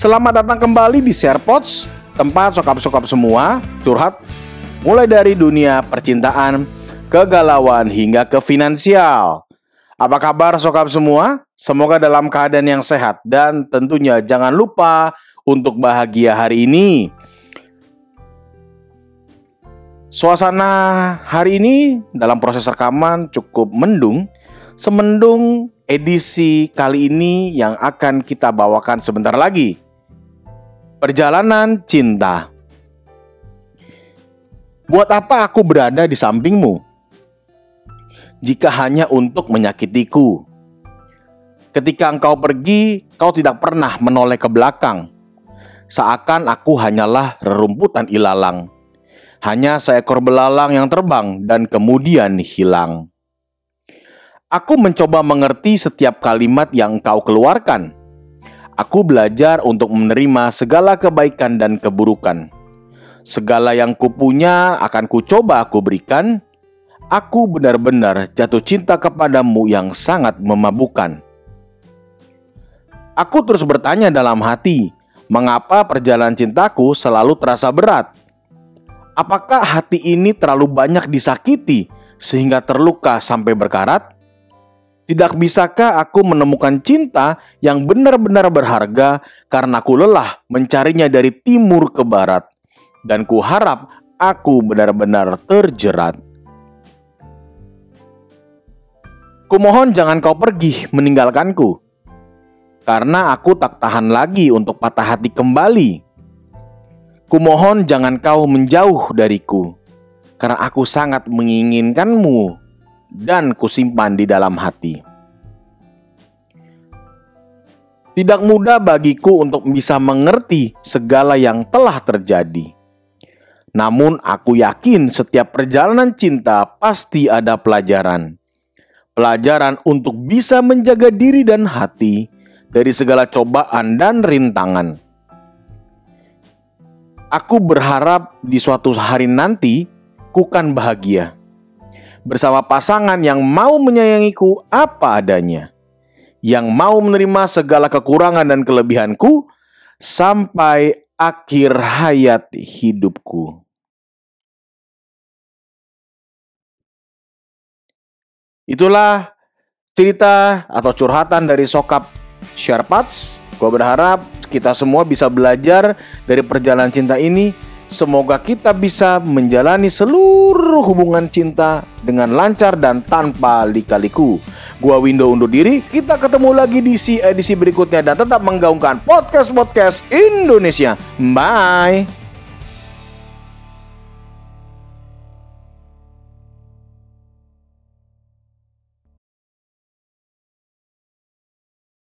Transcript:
Selamat datang kembali di Sharepods, tempat sokap-sokap semua curhat mulai dari dunia percintaan, kegalauan hingga ke finansial. Apa kabar sokap semua? Semoga dalam keadaan yang sehat dan tentunya jangan lupa untuk bahagia hari ini. Suasana hari ini dalam proses rekaman cukup mendung, semendung edisi kali ini yang akan kita bawakan sebentar lagi. Perjalanan cinta. Buat apa aku berada di sampingmu? Jika hanya untuk menyakitiku. Ketika engkau pergi, kau tidak pernah menoleh ke belakang. Seakan aku hanyalah rerumputan ilalang. Hanya seekor belalang yang terbang dan kemudian hilang. Aku mencoba mengerti setiap kalimat yang kau keluarkan Aku belajar untuk menerima segala kebaikan dan keburukan. Segala yang kupunya akan kucoba aku berikan. Aku benar-benar jatuh cinta kepadamu yang sangat memabukkan. Aku terus bertanya dalam hati, mengapa perjalanan cintaku selalu terasa berat? Apakah hati ini terlalu banyak disakiti sehingga terluka sampai berkarat? Tidak bisakah aku menemukan cinta yang benar-benar berharga karena aku lelah mencarinya dari timur ke barat dan ku harap aku benar-benar terjerat. Kumohon jangan kau pergi meninggalkanku karena aku tak tahan lagi untuk patah hati kembali. Kumohon jangan kau menjauh dariku karena aku sangat menginginkanmu dan kusimpan di dalam hati. Tidak mudah bagiku untuk bisa mengerti segala yang telah terjadi. Namun, aku yakin setiap perjalanan cinta pasti ada pelajaran. Pelajaran untuk bisa menjaga diri dan hati dari segala cobaan dan rintangan. Aku berharap di suatu hari nanti kukan bahagia bersama pasangan yang mau menyayangiku apa adanya, yang mau menerima segala kekurangan dan kelebihanku sampai akhir hayat hidupku. Itulah cerita atau curhatan dari Sokap Sharpats. Gue berharap kita semua bisa belajar dari perjalanan cinta ini Semoga kita bisa menjalani seluruh hubungan cinta dengan lancar dan tanpa lika-liku. Gua Window undur diri, kita ketemu lagi di si edisi berikutnya dan tetap menggaungkan podcast-podcast Indonesia. Bye.